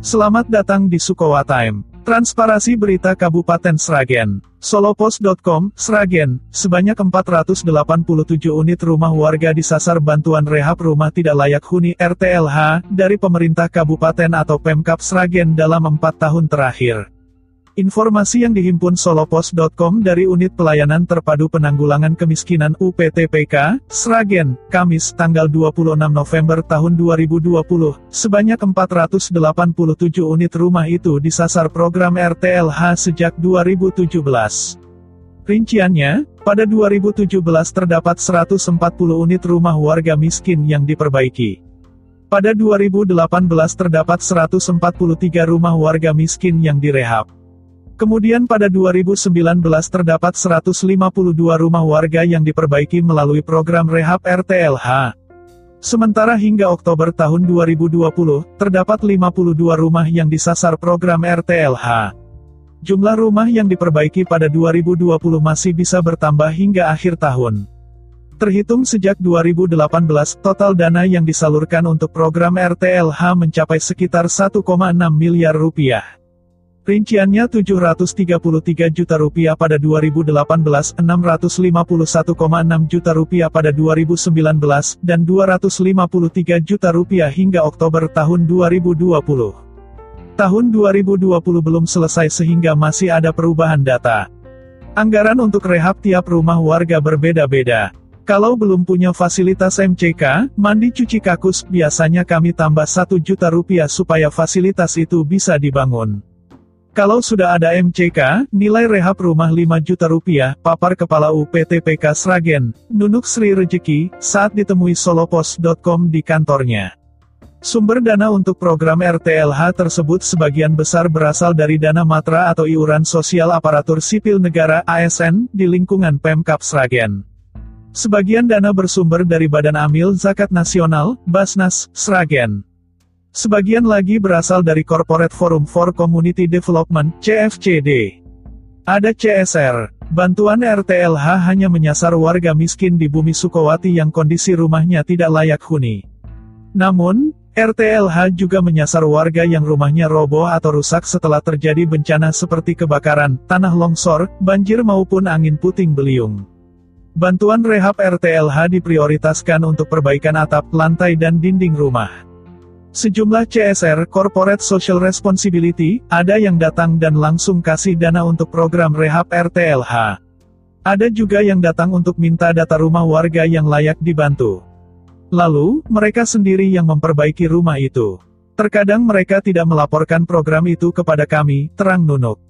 Selamat datang di Sukowa Time. Transparasi berita Kabupaten Sragen. Solopos.com, Sragen, sebanyak 487 unit rumah warga disasar bantuan rehab rumah tidak layak huni RTLH dari pemerintah kabupaten atau Pemkap Sragen dalam empat tahun terakhir. Informasi yang dihimpun solopos.com dari Unit Pelayanan Terpadu Penanggulangan Kemiskinan UPTPK, Sragen, Kamis, tanggal 26 November tahun 2020, sebanyak 487 unit rumah itu disasar program RTLH sejak 2017. Rinciannya, pada 2017 terdapat 140 unit rumah warga miskin yang diperbaiki. Pada 2018 terdapat 143 rumah warga miskin yang direhab. Kemudian pada 2019 terdapat 152 rumah warga yang diperbaiki melalui program rehab RTLH. Sementara hingga Oktober tahun 2020, terdapat 52 rumah yang disasar program RTLH. Jumlah rumah yang diperbaiki pada 2020 masih bisa bertambah hingga akhir tahun. Terhitung sejak 2018, total dana yang disalurkan untuk program RTLH mencapai sekitar 1,6 miliar rupiah. Rinciannya 733 juta rupiah pada 2018, 651,6 juta rupiah pada 2019, dan 253 juta rupiah hingga Oktober tahun 2020. Tahun 2020 belum selesai sehingga masih ada perubahan data. Anggaran untuk rehab tiap rumah warga berbeda-beda. Kalau belum punya fasilitas MCK, mandi cuci kakus, biasanya kami tambah 1 juta rupiah supaya fasilitas itu bisa dibangun. Kalau sudah ada MCK, nilai rehab rumah 5 juta rupiah, papar Kepala UPTPK Sragen, Nunuk Sri Rejeki, saat ditemui solopos.com di kantornya. Sumber dana untuk program RTLH tersebut sebagian besar berasal dari dana matra atau iuran sosial aparatur sipil negara ASN di lingkungan Pemkap Sragen. Sebagian dana bersumber dari Badan Amil Zakat Nasional, Basnas, Sragen. Sebagian lagi berasal dari Corporate Forum for Community Development, CFCD. Ada CSR. Bantuan RTLH hanya menyasar warga miskin di bumi Sukowati yang kondisi rumahnya tidak layak huni. Namun, RTLH juga menyasar warga yang rumahnya roboh atau rusak setelah terjadi bencana seperti kebakaran, tanah longsor, banjir maupun angin puting beliung. Bantuan rehab RTLH diprioritaskan untuk perbaikan atap, lantai dan dinding rumah. Sejumlah CSR Corporate Social Responsibility, ada yang datang dan langsung kasih dana untuk program rehab RTLH. Ada juga yang datang untuk minta data rumah warga yang layak dibantu. Lalu, mereka sendiri yang memperbaiki rumah itu. Terkadang mereka tidak melaporkan program itu kepada kami, terang Nunuk.